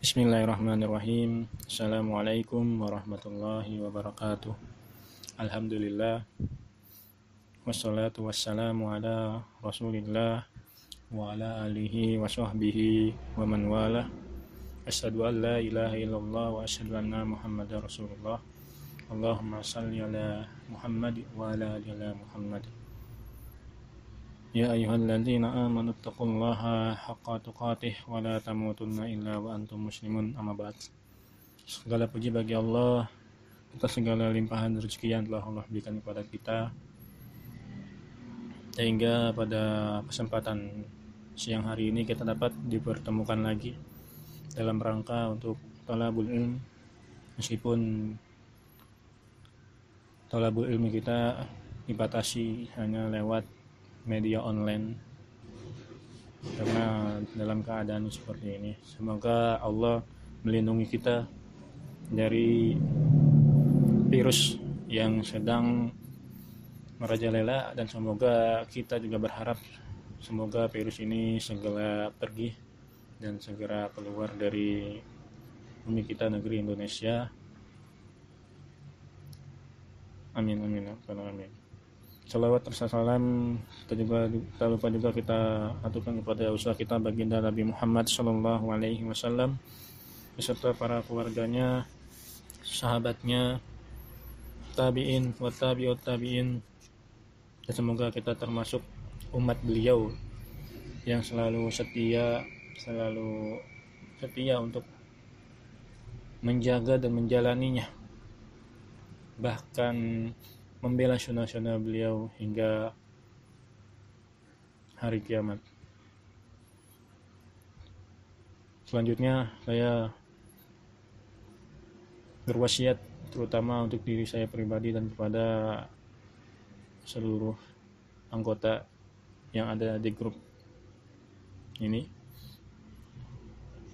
Bismillahirrahmanirrahim. Assalamualaikum warahmatullahi wabarakatuh. Alhamdulillah. Wassalatu wassalamu ala Rasulillah wa ala alihi wa sahbihi wa man wala. Asyhadu an la ilaha illallah wa asyhadu anna Muhammadar Rasulullah. Allahumma salli ala Muhammad wa ala ali Muhammad. Ya ayyuhalladzina amanu taqullaha haqqa tuqatih wa la tamutunna illa wa antum muslimun amma ba'd. Segala puji bagi Allah atas segala limpahan rezeki yang telah Allah berikan kepada kita sehingga pada kesempatan siang hari ini kita dapat dipertemukan lagi dalam rangka untuk talabul ilm meskipun talabul ilmi kita dibatasi hanya lewat media online. Karena dalam keadaan seperti ini semoga Allah melindungi kita dari virus yang sedang merajalela dan semoga kita juga berharap semoga virus ini segera pergi dan segera keluar dari bumi kita negeri Indonesia. Amin amin. Amin Salawat serta salam. Kita juga tak lupa juga kita aturkan kepada usaha kita baginda Nabi Muhammad Shallallahu Alaihi Wasallam beserta para keluarganya, sahabatnya, tabiin, wa tabiut tabiin. Dan semoga kita termasuk umat beliau yang selalu setia, selalu setia untuk menjaga dan menjalaninya. Bahkan membela sunnah-sunnah beliau hingga hari kiamat. Selanjutnya saya berwasiat terutama untuk diri saya pribadi dan kepada seluruh anggota yang ada di grup ini.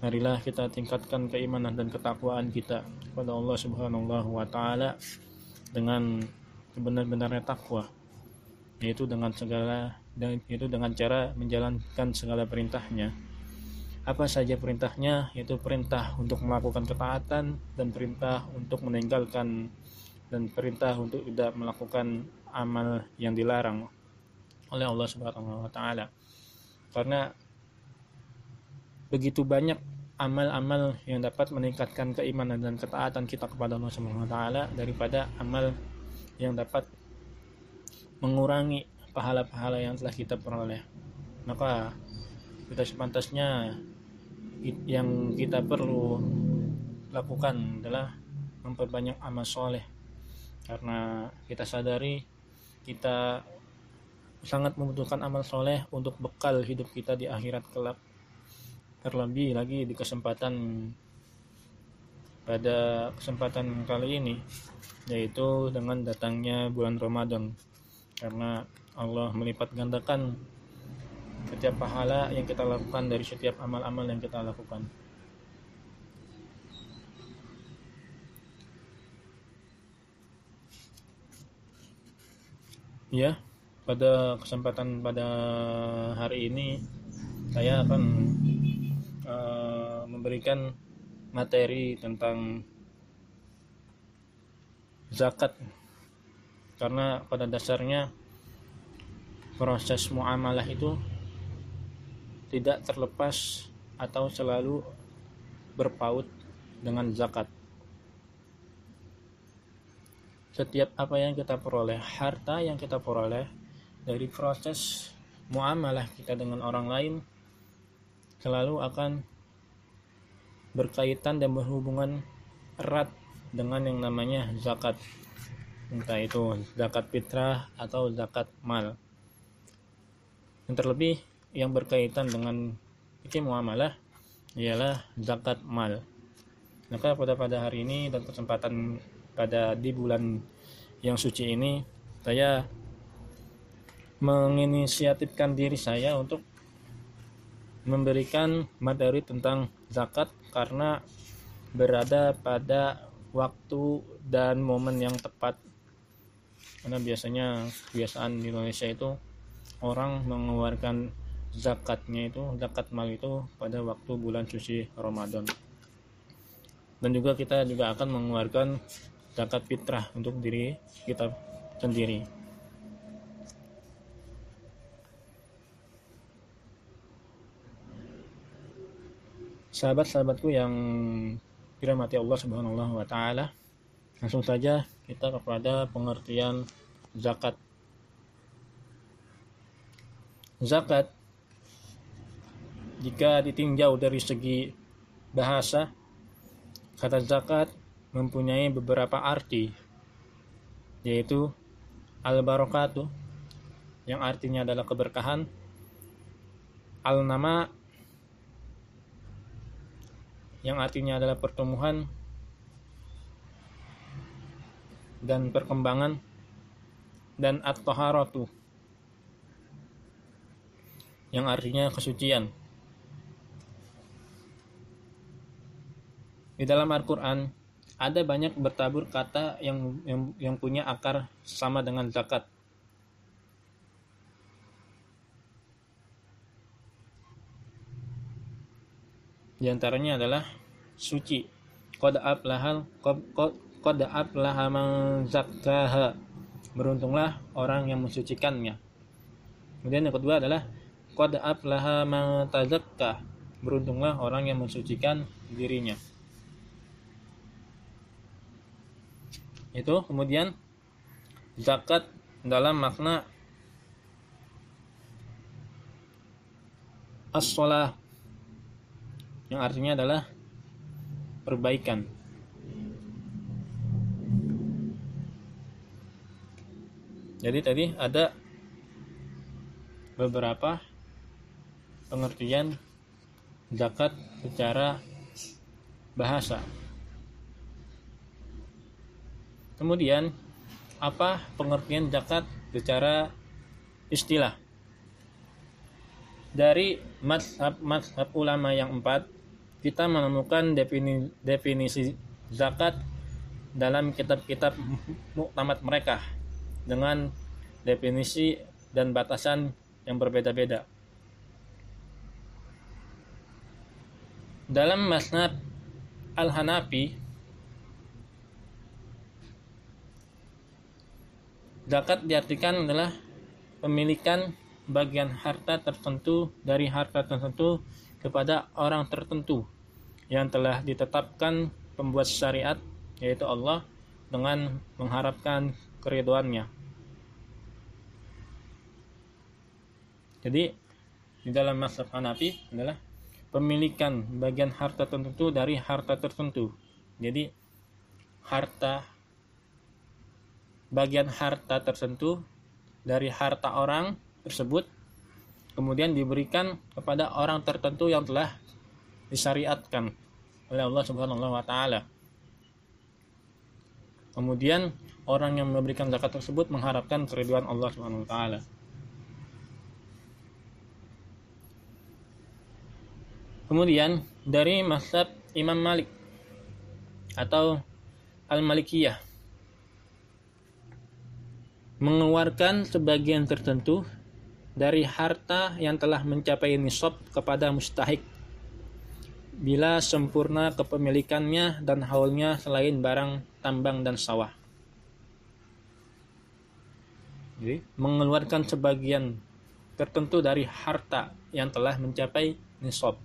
Marilah kita tingkatkan keimanan dan ketakwaan kita kepada Allah Subhanahu wa taala dengan sebenar-benarnya takwa. Yaitu dengan segala dan itu dengan cara menjalankan segala perintahnya. Apa saja perintahnya? Yaitu perintah untuk melakukan ketaatan dan perintah untuk meninggalkan dan perintah untuk tidak melakukan amal yang dilarang oleh Allah Subhanahu wa taala. Karena begitu banyak amal-amal yang dapat meningkatkan keimanan dan ketaatan kita kepada Allah Subhanahu wa taala daripada amal yang dapat mengurangi pahala-pahala yang telah kita peroleh. Maka kita sepantasnya yang kita perlu lakukan adalah memperbanyak amal soleh karena kita sadari kita sangat membutuhkan amal soleh untuk bekal hidup kita di akhirat kelak terlebih lagi di kesempatan pada kesempatan kali ini yaitu dengan datangnya bulan Ramadan karena Allah melipat gandakan setiap pahala yang kita lakukan dari setiap amal-amal yang kita lakukan. Ya, pada kesempatan pada hari ini saya akan uh, memberikan materi tentang zakat. Karena pada dasarnya proses muamalah itu tidak terlepas atau selalu berpaut dengan zakat. Setiap apa yang kita peroleh harta yang kita peroleh dari proses muamalah kita dengan orang lain selalu akan berkaitan dan berhubungan erat dengan yang namanya zakat. Entah itu zakat fitrah atau zakat mal. Yang terlebih yang berkaitan dengan fikih muamalah ialah zakat mal. Maka pada pada hari ini dan kesempatan pada di bulan yang suci ini saya menginisiatifkan diri saya untuk memberikan materi tentang zakat karena berada pada waktu dan momen yang tepat karena biasanya kebiasaan di Indonesia itu orang mengeluarkan zakatnya itu zakat mal itu pada waktu bulan suci Ramadan dan juga kita juga akan mengeluarkan zakat fitrah untuk diri kita sendiri. Sahabat-sahabatku yang dirahmati Allah Subhanahu wa taala, langsung saja kita kepada pengertian zakat. Zakat jika ditinjau dari segi bahasa kata zakat mempunyai beberapa arti yaitu al-barakatuh yang artinya adalah keberkahan al-nama yang artinya adalah pertumbuhan dan perkembangan dan at-taharatu yang artinya kesucian Di dalam Al-Quran ada banyak bertabur kata yang, yang yang punya akar sama dengan zakat. Di antaranya adalah suci. Qad aflahal qad aflaha man zakkaha. Beruntunglah orang yang mensucikannya. Kemudian yang kedua adalah qad aflaha man tazakka. Beruntunglah orang yang mensucikan dirinya. itu kemudian zakat dalam makna as yang artinya adalah perbaikan jadi tadi ada beberapa pengertian zakat secara bahasa Kemudian apa pengertian zakat secara istilah? Dari mazhab-mazhab ulama yang empat, kita menemukan definisi, definisi zakat dalam kitab-kitab muktamad mereka dengan definisi dan batasan yang berbeda-beda. Dalam mazhab Al-Hanafi Zakat diartikan adalah pemilikan bagian harta tertentu dari harta tertentu kepada orang tertentu yang telah ditetapkan pembuat syariat yaitu Allah dengan mengharapkan keriduannya. Jadi di dalam mazhab Hanafi adalah pemilikan bagian harta tertentu dari harta tertentu. Jadi harta bagian harta tertentu dari harta orang tersebut kemudian diberikan kepada orang tertentu yang telah disyariatkan oleh Allah Subhanahu wa taala. Kemudian orang yang memberikan zakat tersebut mengharapkan keriduan Allah Subhanahu wa taala. Kemudian dari mazhab Imam Malik atau Al-Malikiyah mengeluarkan sebagian tertentu dari harta yang telah mencapai nisab kepada mustahik bila sempurna kepemilikannya dan haulnya selain barang tambang dan sawah. Jadi, mengeluarkan sebagian tertentu dari harta yang telah mencapai nisab.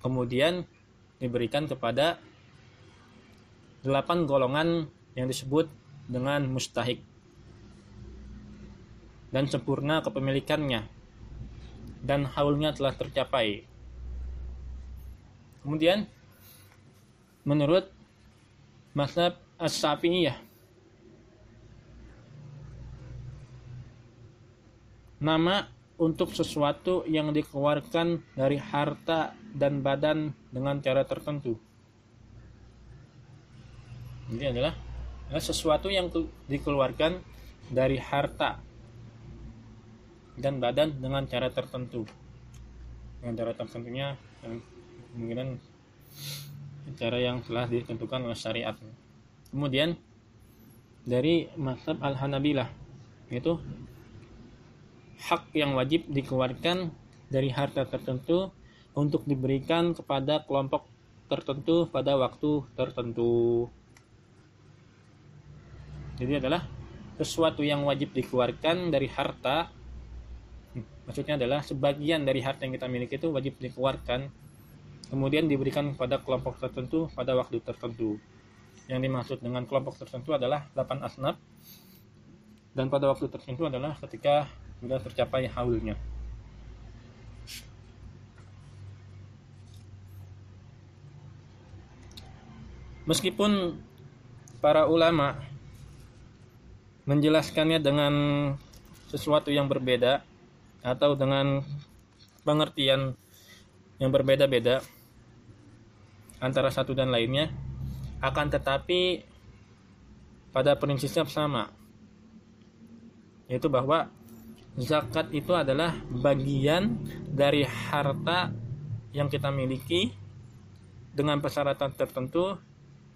Kemudian diberikan kepada delapan golongan yang disebut dengan mustahik dan sempurna kepemilikannya dan haulnya telah tercapai. Kemudian menurut mazhab As-Syafi'iyah nama untuk sesuatu yang dikeluarkan dari harta dan badan dengan cara tertentu. Ini adalah sesuatu yang dikeluarkan dari harta dan badan dengan cara tertentu dengan cara tertentunya yang kemungkinan cara yang telah ditentukan oleh syariat kemudian dari mazhab al-hanabilah itu hak yang wajib dikeluarkan dari harta tertentu untuk diberikan kepada kelompok tertentu pada waktu tertentu. Jadi adalah sesuatu yang wajib dikeluarkan dari harta maksudnya adalah sebagian dari harta yang kita miliki itu wajib dikeluarkan kemudian diberikan kepada kelompok tertentu pada waktu tertentu. Yang dimaksud dengan kelompok tertentu adalah 8 asnaf. Dan pada waktu tertentu adalah ketika sudah tercapai haulnya. Meskipun para ulama menjelaskannya dengan sesuatu yang berbeda atau dengan pengertian yang berbeda-beda antara satu dan lainnya akan tetapi pada prinsipnya sama yaitu bahwa zakat itu adalah bagian dari harta yang kita miliki dengan persyaratan tertentu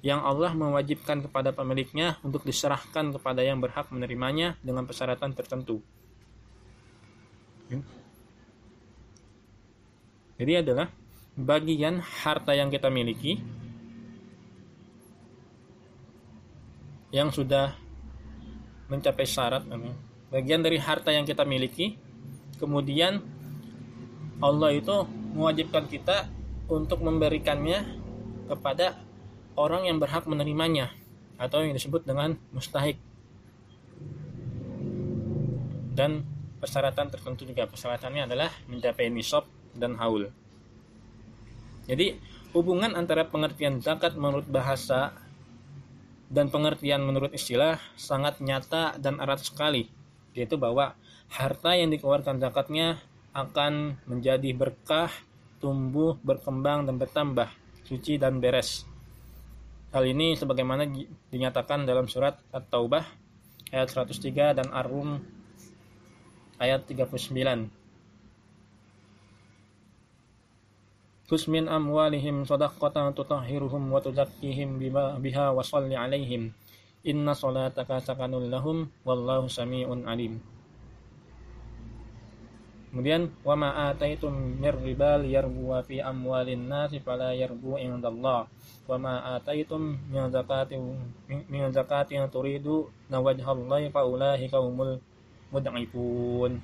yang Allah mewajibkan kepada pemiliknya untuk diserahkan kepada yang berhak menerimanya dengan persyaratan tertentu. Jadi adalah bagian harta yang kita miliki yang sudah mencapai syarat bagian dari harta yang kita miliki kemudian Allah itu mewajibkan kita untuk memberikannya kepada orang yang berhak menerimanya atau yang disebut dengan mustahik. Dan persyaratan tertentu juga persyaratannya adalah mencapai nisab dan haul jadi hubungan antara pengertian zakat menurut bahasa dan pengertian menurut istilah sangat nyata dan erat sekali yaitu bahwa harta yang dikeluarkan zakatnya akan menjadi berkah, tumbuh, berkembang dan bertambah, suci dan beres. Hal ini sebagaimana dinyatakan dalam surat At-Taubah ayat 103 dan Ar-Rum ayat 39. Amwalihim sadaqatan tutahhiruhum wa tuzakkihim biha wa salli alaihim. Inna salataka sakanul lahum wallahu sami'un alim. Kemudian wa ma ataitum mir riba liyarbu fi amwalin nasi fala yarbu indallah wa ma ataitum min zakatin min zakatin turidu nawajhallahi fa ulaika humul mud'ifun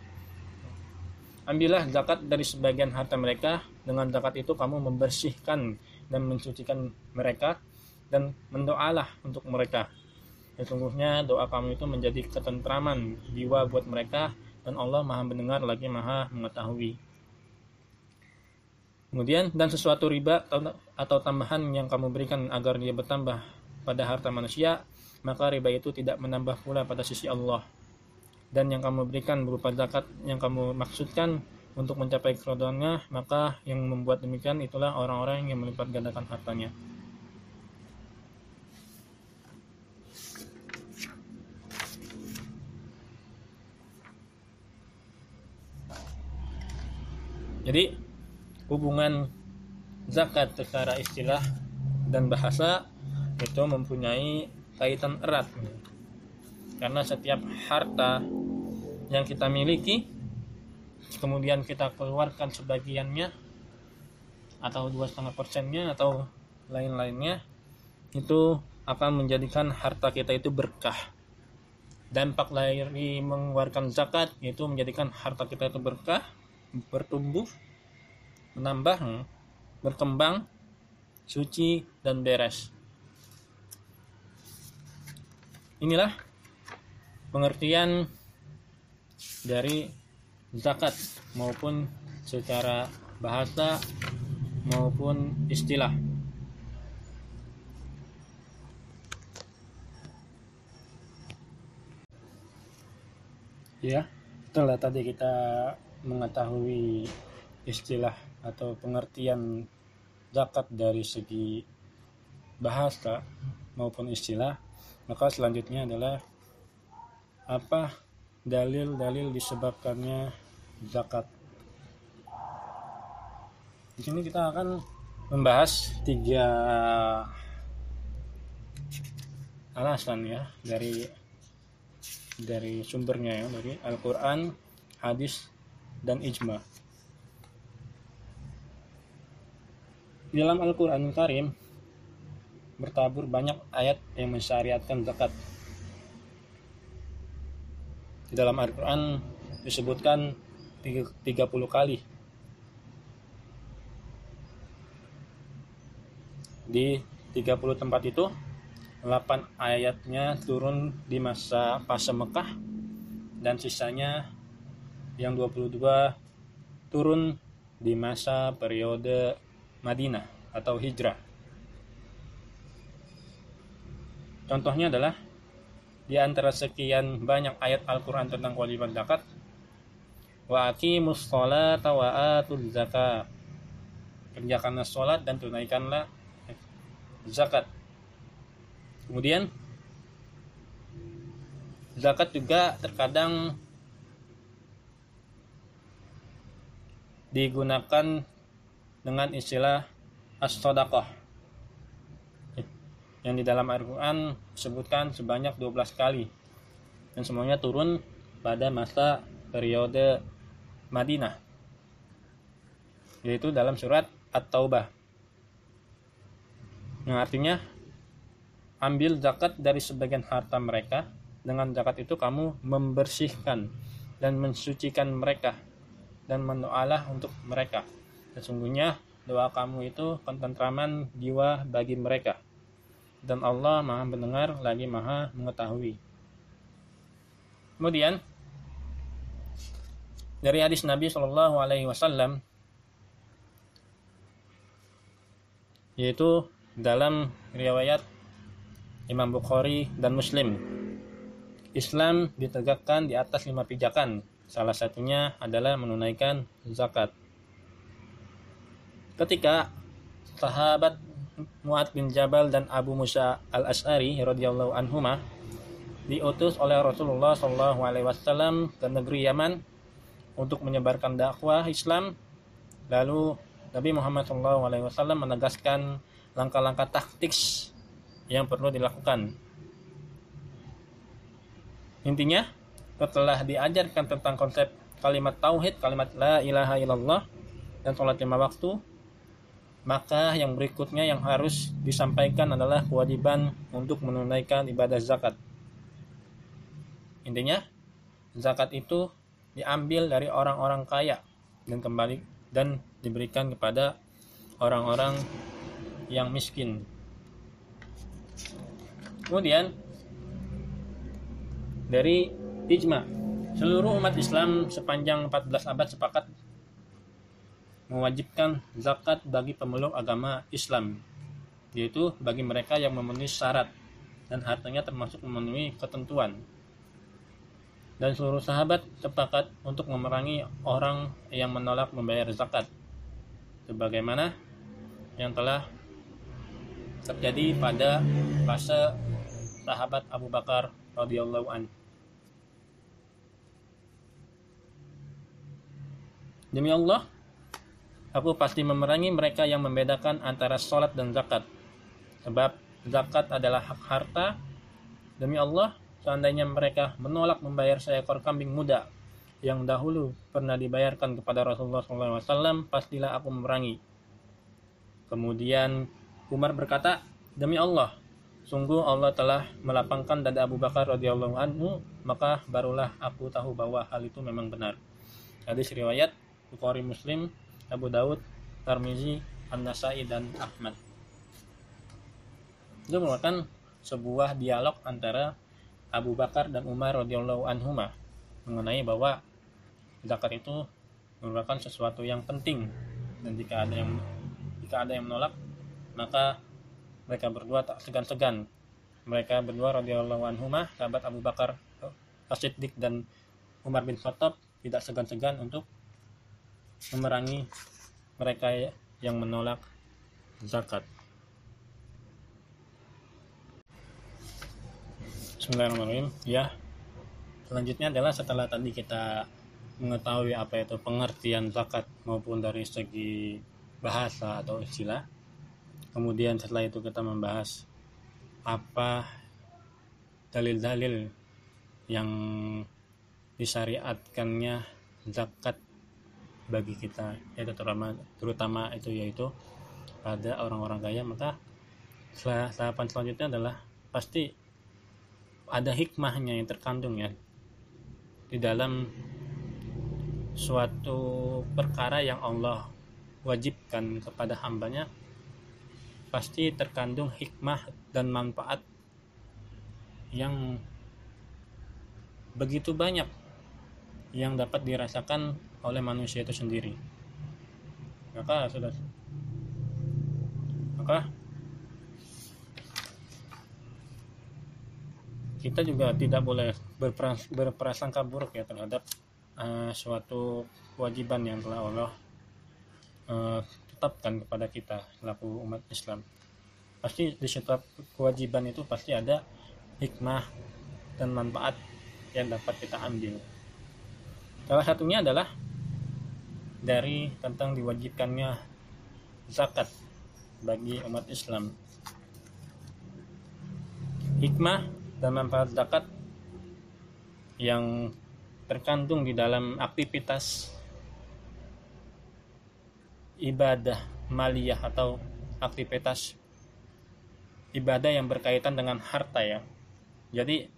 Ambillah zakat dari sebagian harta mereka dengan zakat itu kamu membersihkan dan mensucikan mereka dan mendoalah untuk mereka. Sesungguhnya doa kamu itu menjadi ketentraman jiwa buat mereka dan Allah maha mendengar lagi maha mengetahui. Kemudian dan sesuatu riba atau tambahan yang kamu berikan agar dia bertambah pada harta manusia maka riba itu tidak menambah pula pada sisi Allah. Dan yang kamu berikan berupa zakat yang kamu maksudkan untuk mencapai keridhaannya maka yang membuat demikian itulah orang-orang yang melipat gandakan hartanya Jadi hubungan zakat secara istilah dan bahasa itu mempunyai kaitan erat. Karena setiap harta yang kita miliki kemudian kita keluarkan sebagiannya atau dua setengah persennya atau lain-lainnya itu akan menjadikan harta kita itu berkah dampak dari mengeluarkan zakat itu menjadikan harta kita itu berkah bertumbuh, menambah, berkembang, suci, dan beres. Inilah pengertian dari zakat maupun secara bahasa maupun istilah. Ya, setelah tadi kita mengetahui istilah atau pengertian zakat dari segi bahasa maupun istilah, maka selanjutnya adalah apa dalil-dalil disebabkannya zakat. Di sini kita akan membahas tiga alasan ya dari dari sumbernya ya dari Al-Qur'an, hadis dan ijma. Di dalam Al-Quran Karim bertabur banyak ayat yang mensyariatkan zakat. Di dalam Al-Quran disebutkan 30 kali. Di 30 tempat itu 8 ayatnya turun di masa fase Mekah dan sisanya yang 22 turun di masa periode Madinah atau hijrah. Contohnya adalah di antara sekian banyak ayat Al-Quran tentang kewajiban zakat wa aqimus sholata wa atuz zakat kerjakanlah sholat dan tunaikanlah zakat. Kemudian zakat juga terkadang digunakan dengan istilah as-sadaqah yang di dalam Al-Quran disebutkan sebanyak 12 kali. Dan semuanya turun pada masa periode Madinah. Yaitu dalam surat At-Taubah. Yang artinya ambil zakat dari sebagian harta mereka. Dengan zakat itu kamu membersihkan dan mensucikan mereka. Dan mendoalah untuk mereka. Sesungguhnya doa kamu itu ketentraman jiwa bagi mereka. Dan Allah maha mendengar lagi maha mengetahui. Kemudian dari hadis Nabi Shallallahu Alaihi Wasallam yaitu dalam riwayat Imam Bukhari dan Muslim. Islam ditegakkan di atas lima pijakan. Salah satunya adalah menunaikan zakat. Ketika sahabat Mu'ad bin Jabal dan Abu Musa al-Ash'ari radhiyallahu anhuma diutus oleh Rasulullah Shallallahu alaihi wasallam ke negeri Yaman untuk menyebarkan dakwah Islam. Lalu Nabi Muhammad Shallallahu alaihi wasallam menegaskan langkah-langkah taktik yang perlu dilakukan. Intinya, setelah diajarkan tentang konsep kalimat tauhid, kalimat la ilaha illallah dan sholat lima waktu, maka yang berikutnya yang harus disampaikan adalah kewajiban untuk menunaikan ibadah zakat. Intinya, zakat itu diambil dari orang-orang kaya dan kembali dan diberikan kepada orang-orang yang miskin. Kemudian dari ijma, seluruh umat Islam sepanjang 14 abad sepakat mewajibkan zakat bagi pemeluk agama Islam, yaitu bagi mereka yang memenuhi syarat dan hartanya termasuk memenuhi ketentuan. Dan seluruh sahabat sepakat untuk memerangi orang yang menolak membayar zakat, sebagaimana yang telah terjadi pada fase sahabat Abu Bakar radhiyallahu anhu. Demi Allah, Aku pasti memerangi mereka yang membedakan antara sholat dan zakat. Sebab zakat adalah hak harta. Demi Allah, seandainya mereka menolak membayar seekor kambing muda yang dahulu pernah dibayarkan kepada Rasulullah SAW, pastilah aku memerangi. Kemudian Umar berkata, demi Allah, sungguh Allah telah melapangkan dada Abu Bakar radhiyallahu anhu, maka barulah aku tahu bahwa hal itu memang benar. Hadis riwayat Bukhari Muslim Abu Daud, Tarmizi, An-Nasai dan Ahmad. Itu merupakan sebuah dialog antara Abu Bakar dan Umar radhiyallahu anhuma mengenai bahwa zakat itu merupakan sesuatu yang penting dan jika ada yang jika ada yang menolak maka mereka berdua tak segan-segan mereka berdua radhiyallahu anhuma sahabat Abu Bakar As-Siddiq dan Umar bin Khattab tidak segan-segan untuk memerangi mereka yang menolak zakat. Bismillahirrahmanirrahim. Ya, selanjutnya adalah setelah tadi kita mengetahui apa itu pengertian zakat maupun dari segi bahasa atau istilah. Kemudian setelah itu kita membahas apa dalil-dalil yang disyariatkannya zakat bagi kita yaitu terutama terutama itu yaitu pada orang-orang kaya maka tahapan selanjutnya adalah pasti ada hikmahnya yang terkandung ya di dalam suatu perkara yang Allah wajibkan kepada hambanya. Pasti terkandung hikmah dan manfaat yang begitu banyak yang dapat dirasakan oleh manusia itu sendiri. Maka sudah. Maka kita juga tidak boleh berprasangka buruk ya terhadap uh, suatu kewajiban yang telah Allah uh, tetapkan kepada kita selaku umat Islam. Pasti di setiap kewajiban itu pasti ada hikmah dan manfaat yang dapat kita ambil. Salah satunya adalah dari tentang diwajibkannya zakat bagi umat Islam hikmah dan manfaat zakat yang terkandung di dalam aktivitas ibadah maliyah atau aktivitas ibadah yang berkaitan dengan harta ya. Jadi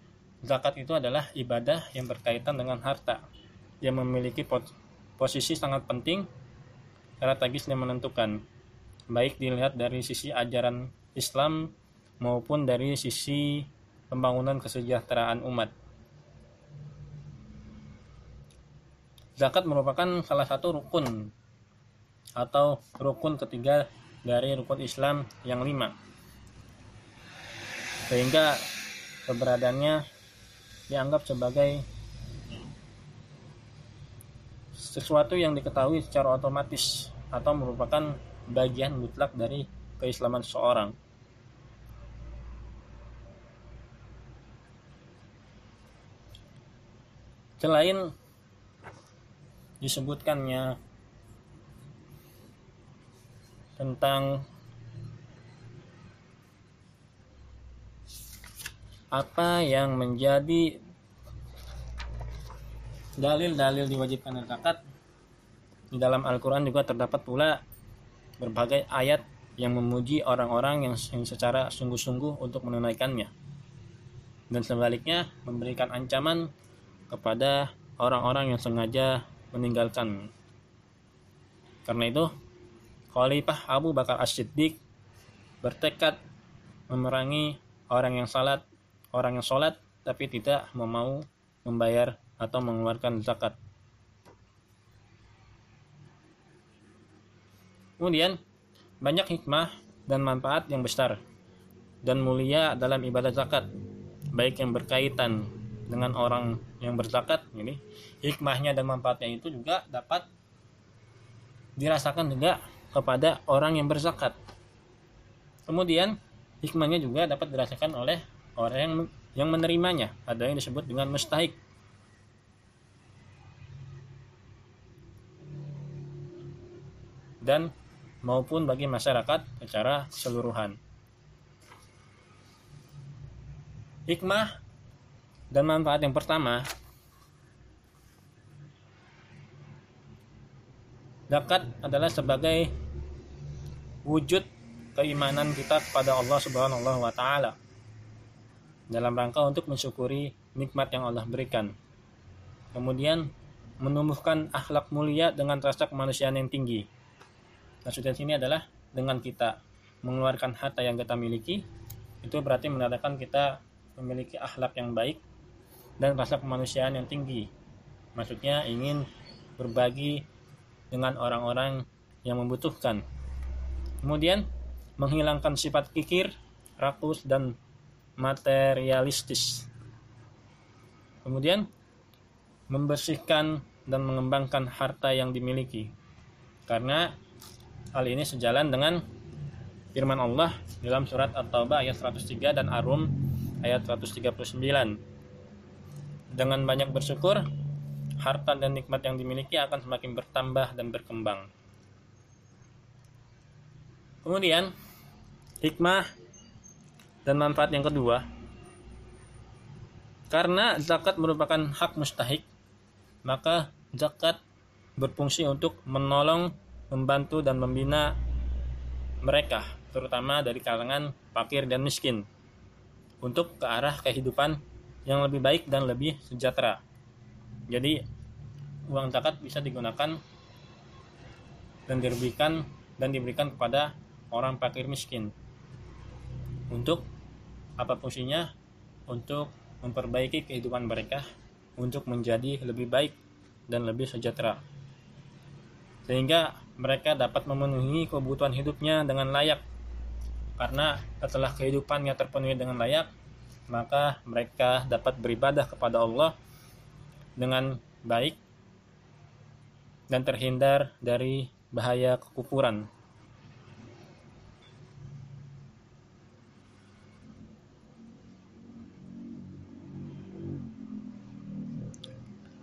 zakat itu adalah ibadah yang berkaitan dengan harta yang memiliki posisi sangat penting strategis yang menentukan baik dilihat dari sisi ajaran Islam maupun dari sisi pembangunan kesejahteraan umat. Zakat merupakan salah satu rukun atau rukun ketiga dari rukun Islam yang lima. Sehingga keberadaannya dianggap sebagai sesuatu yang diketahui secara otomatis atau merupakan bagian mutlak dari keislaman seseorang. Selain disebutkannya tentang apa yang menjadi dalil-dalil diwajibkan zakat di dalam Al-Quran juga terdapat pula berbagai ayat yang memuji orang-orang yang secara sungguh-sungguh untuk menunaikannya dan sebaliknya memberikan ancaman kepada orang-orang yang sengaja meninggalkan. Karena itu, Khalifah Abu Bakar As-Siddiq bertekad memerangi orang yang salat, orang yang sholat tapi tidak mau membayar atau mengeluarkan zakat. Kemudian, banyak hikmah dan manfaat yang besar dan mulia dalam ibadah zakat, baik yang berkaitan dengan orang yang berzakat ini hikmahnya dan manfaatnya itu juga dapat dirasakan juga kepada orang yang berzakat kemudian hikmahnya juga dapat dirasakan oleh orang yang yang menerimanya ada yang disebut dengan mustahik dan maupun bagi masyarakat secara keseluruhan hikmah dan manfaat yang pertama, zakat adalah sebagai wujud keimanan kita kepada Allah Subhanahu wa taala dalam rangka untuk mensyukuri nikmat yang Allah berikan. Kemudian menumbuhkan akhlak mulia dengan rasa kemanusiaan yang tinggi. Maksudnya sini adalah dengan kita mengeluarkan harta yang kita miliki, itu berarti menandakan kita memiliki akhlak yang baik dan rasa kemanusiaan yang tinggi. Maksudnya ingin berbagi dengan orang-orang yang membutuhkan. Kemudian menghilangkan sifat kikir, rakus dan materialistis. Kemudian membersihkan dan mengembangkan harta yang dimiliki. Karena hal ini sejalan dengan firman Allah dalam surat At-Taubah ayat 103 dan Arum ayat 139 dengan banyak bersyukur, harta dan nikmat yang dimiliki akan semakin bertambah dan berkembang. Kemudian, hikmah dan manfaat yang kedua, karena zakat merupakan hak mustahik, maka zakat berfungsi untuk menolong, membantu dan membina mereka, terutama dari kalangan fakir dan miskin, untuk ke arah kehidupan yang lebih baik dan lebih sejahtera. Jadi, uang zakat bisa digunakan dan diberikan dan diberikan kepada orang fakir miskin. Untuk apa fungsinya? Untuk memperbaiki kehidupan mereka untuk menjadi lebih baik dan lebih sejahtera. Sehingga mereka dapat memenuhi kebutuhan hidupnya dengan layak. Karena setelah kehidupannya terpenuhi dengan layak maka mereka dapat beribadah kepada Allah dengan baik dan terhindar dari bahaya kekufuran.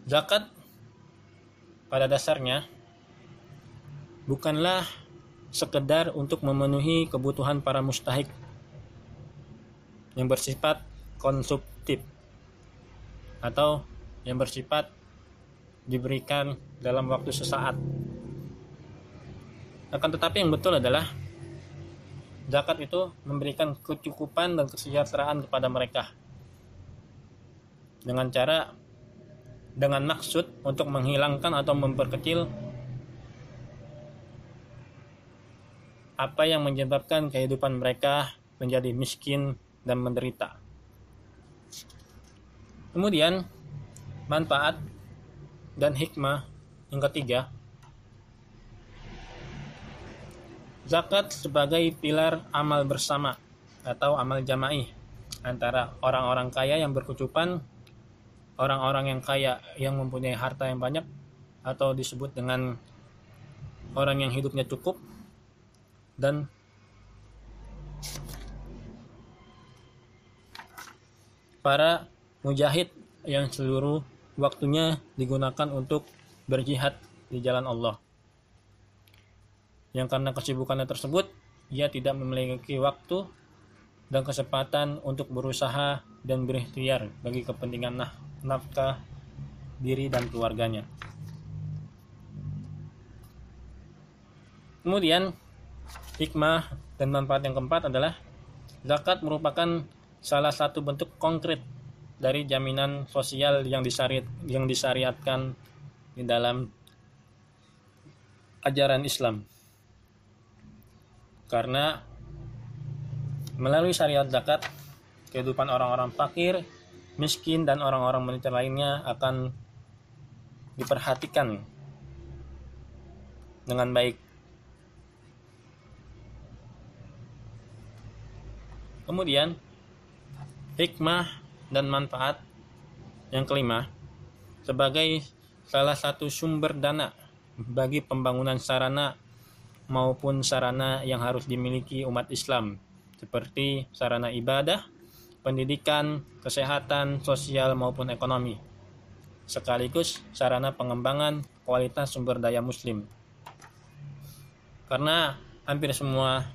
Zakat pada dasarnya bukanlah sekedar untuk memenuhi kebutuhan para mustahik yang bersifat konsumtif atau yang bersifat diberikan dalam waktu sesaat. Akan tetapi yang betul adalah zakat itu memberikan kecukupan dan kesejahteraan kepada mereka dengan cara dengan maksud untuk menghilangkan atau memperkecil apa yang menyebabkan kehidupan mereka menjadi miskin dan menderita. Kemudian, manfaat dan hikmah yang ketiga, zakat sebagai pilar amal bersama atau amal jama'i antara orang-orang kaya yang berkecupan orang-orang yang kaya yang mempunyai harta yang banyak atau disebut dengan orang yang hidupnya cukup dan para mujahid yang seluruh waktunya digunakan untuk berjihad di jalan Allah. Yang karena kesibukannya tersebut, ia tidak memiliki waktu dan kesempatan untuk berusaha dan berikhtiar bagi kepentingan nah nafkah diri dan keluarganya. Kemudian hikmah dan manfaat yang keempat adalah zakat merupakan salah satu bentuk konkret dari jaminan sosial yang disyariat yang disyariatkan di dalam ajaran Islam. Karena melalui syariat zakat kehidupan orang-orang fakir miskin dan orang-orang militer lainnya akan diperhatikan dengan baik. Kemudian hikmah dan manfaat yang kelima sebagai salah satu sumber dana bagi pembangunan sarana maupun sarana yang harus dimiliki umat Islam seperti sarana ibadah, pendidikan, kesehatan, sosial maupun ekonomi, sekaligus sarana pengembangan kualitas sumber daya muslim. Karena hampir semua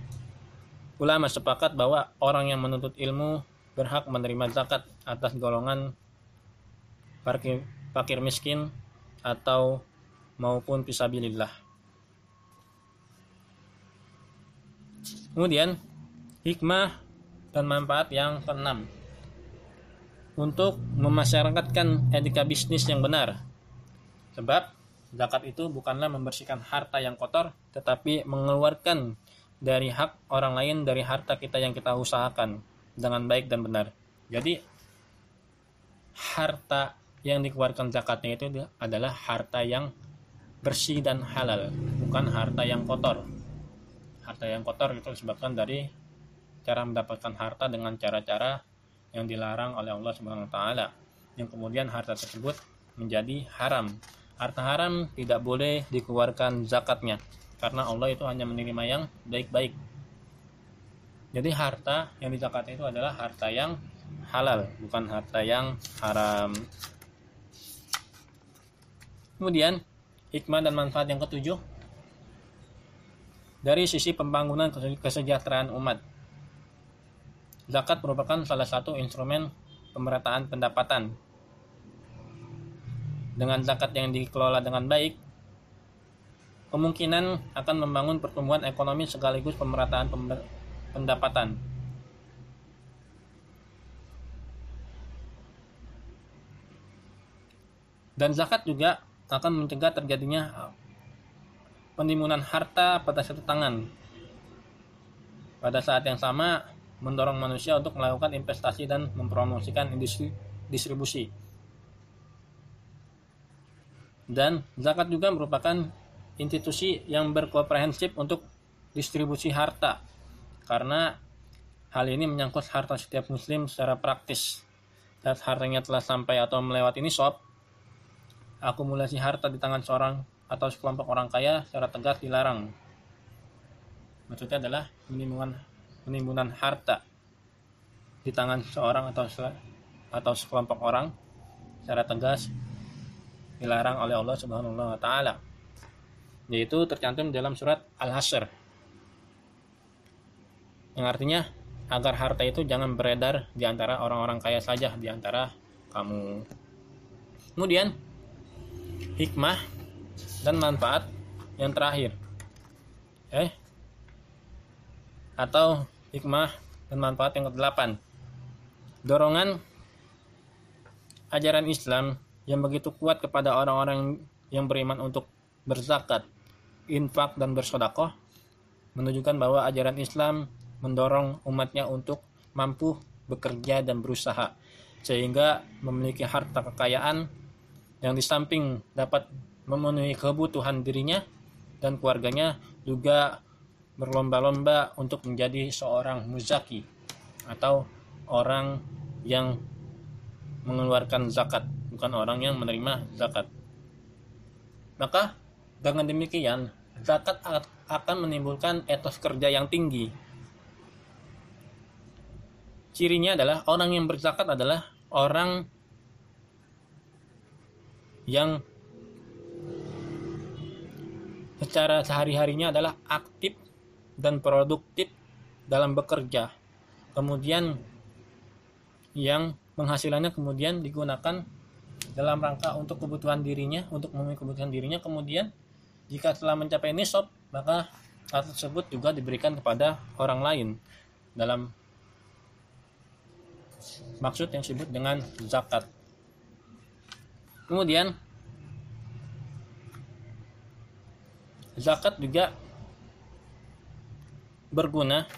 ulama sepakat bahwa orang yang menuntut ilmu berhak menerima zakat atas golongan fakir, fakir miskin atau maupun pisabilillah. Kemudian hikmah dan manfaat yang keenam untuk memasyarakatkan etika bisnis yang benar. Sebab zakat itu bukanlah membersihkan harta yang kotor, tetapi mengeluarkan dari hak orang lain dari harta kita yang kita usahakan dengan baik dan benar. Jadi harta yang dikeluarkan zakatnya itu adalah harta yang bersih dan halal, bukan harta yang kotor. Harta yang kotor itu disebabkan dari cara mendapatkan harta dengan cara-cara yang dilarang oleh Allah Subhanahu wa taala yang kemudian harta tersebut menjadi haram. Harta haram tidak boleh dikeluarkan zakatnya karena Allah itu hanya menerima yang baik-baik. Jadi harta yang dizakatkan itu adalah harta yang halal, bukan harta yang haram. Kemudian hikmah dan manfaat yang ketujuh dari sisi pembangunan kesejahteraan umat zakat merupakan salah satu instrumen pemerataan pendapatan. Dengan zakat yang dikelola dengan baik, kemungkinan akan membangun pertumbuhan ekonomi sekaligus pemerataan pendapatan. Dan zakat juga akan mencegah terjadinya penimbunan harta pada satu tangan. Pada saat yang sama, mendorong manusia untuk melakukan investasi dan mempromosikan industri distribusi. Dan zakat juga merupakan institusi yang berkomprehensif untuk distribusi harta karena hal ini menyangkut harta setiap muslim secara praktis. Saat hartanya telah sampai atau melewati nisab, akumulasi harta di tangan seorang atau sekelompok orang kaya secara tegas dilarang. Maksudnya adalah penimbunan penimbunan harta di tangan seorang atau atau sekelompok orang secara tegas dilarang oleh Allah Subhanahu wa taala. Yaitu tercantum dalam surat Al-Hasyr. Yang artinya agar harta itu jangan beredar di antara orang-orang kaya saja di antara kamu. Kemudian hikmah dan manfaat yang terakhir eh atau hikmah dan manfaat yang kedelapan dorongan ajaran Islam yang begitu kuat kepada orang-orang yang beriman untuk berzakat, infak dan bersodakoh menunjukkan bahwa ajaran Islam mendorong umatnya untuk mampu bekerja dan berusaha sehingga memiliki harta kekayaan yang di samping dapat memenuhi kebutuhan dirinya dan keluarganya juga berlomba-lomba untuk menjadi seorang muzaki atau orang yang mengeluarkan zakat bukan orang yang menerima zakat. Maka dengan demikian zakat akan menimbulkan etos kerja yang tinggi cirinya adalah orang yang berzakat adalah orang yang secara sehari-harinya adalah aktif dan produktif dalam bekerja. Kemudian yang penghasilannya kemudian digunakan dalam rangka untuk kebutuhan dirinya, untuk memenuhi kebutuhan dirinya. Kemudian jika telah mencapai nisab, maka hal tersebut juga diberikan kepada orang lain dalam maksud yang disebut dengan zakat. Kemudian zakat juga berguna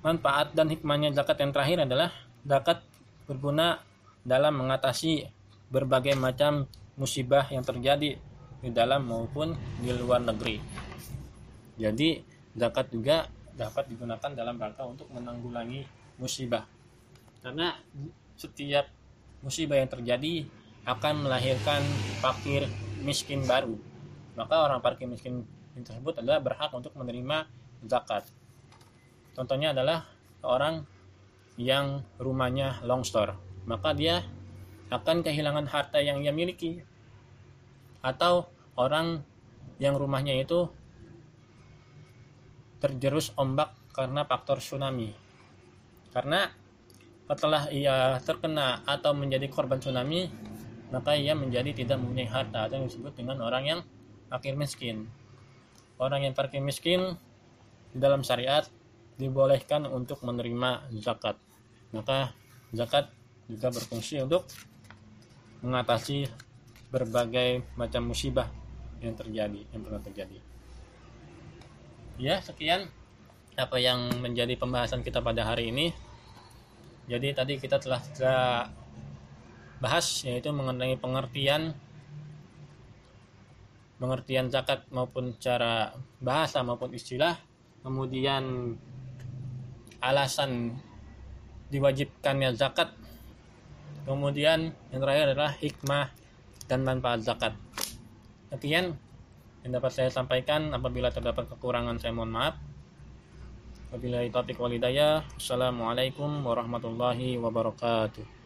manfaat dan hikmahnya zakat yang terakhir adalah zakat berguna dalam mengatasi berbagai macam musibah yang terjadi di dalam maupun di luar negeri. Jadi zakat juga dapat digunakan dalam rangka untuk menanggulangi musibah. Karena setiap musibah yang terjadi akan melahirkan fakir miskin baru. Maka orang fakir miskin tersebut adalah berhak untuk menerima zakat. Contohnya adalah orang yang rumahnya longsor, maka dia akan kehilangan harta yang ia miliki. Atau orang yang rumahnya itu terjerus ombak karena faktor tsunami. Karena setelah ia terkena atau menjadi korban tsunami, maka ia menjadi tidak mempunyai harta atau disebut dengan orang yang fakir miskin. Orang yang fakir miskin di dalam syariat dibolehkan untuk menerima zakat. Maka zakat juga berfungsi untuk mengatasi berbagai macam musibah yang terjadi, yang pernah terjadi. Ya, sekian apa yang menjadi pembahasan kita pada hari ini. Jadi tadi kita telah bahas yaitu mengenai pengertian pengertian zakat maupun cara bahasa maupun istilah kemudian alasan diwajibkannya zakat kemudian yang terakhir adalah hikmah dan manfaat zakat sekian yang dapat saya sampaikan apabila terdapat kekurangan saya mohon maaf Wabillahi taufiq walidayah. Assalamualaikum warahmatullahi wabarakatuh.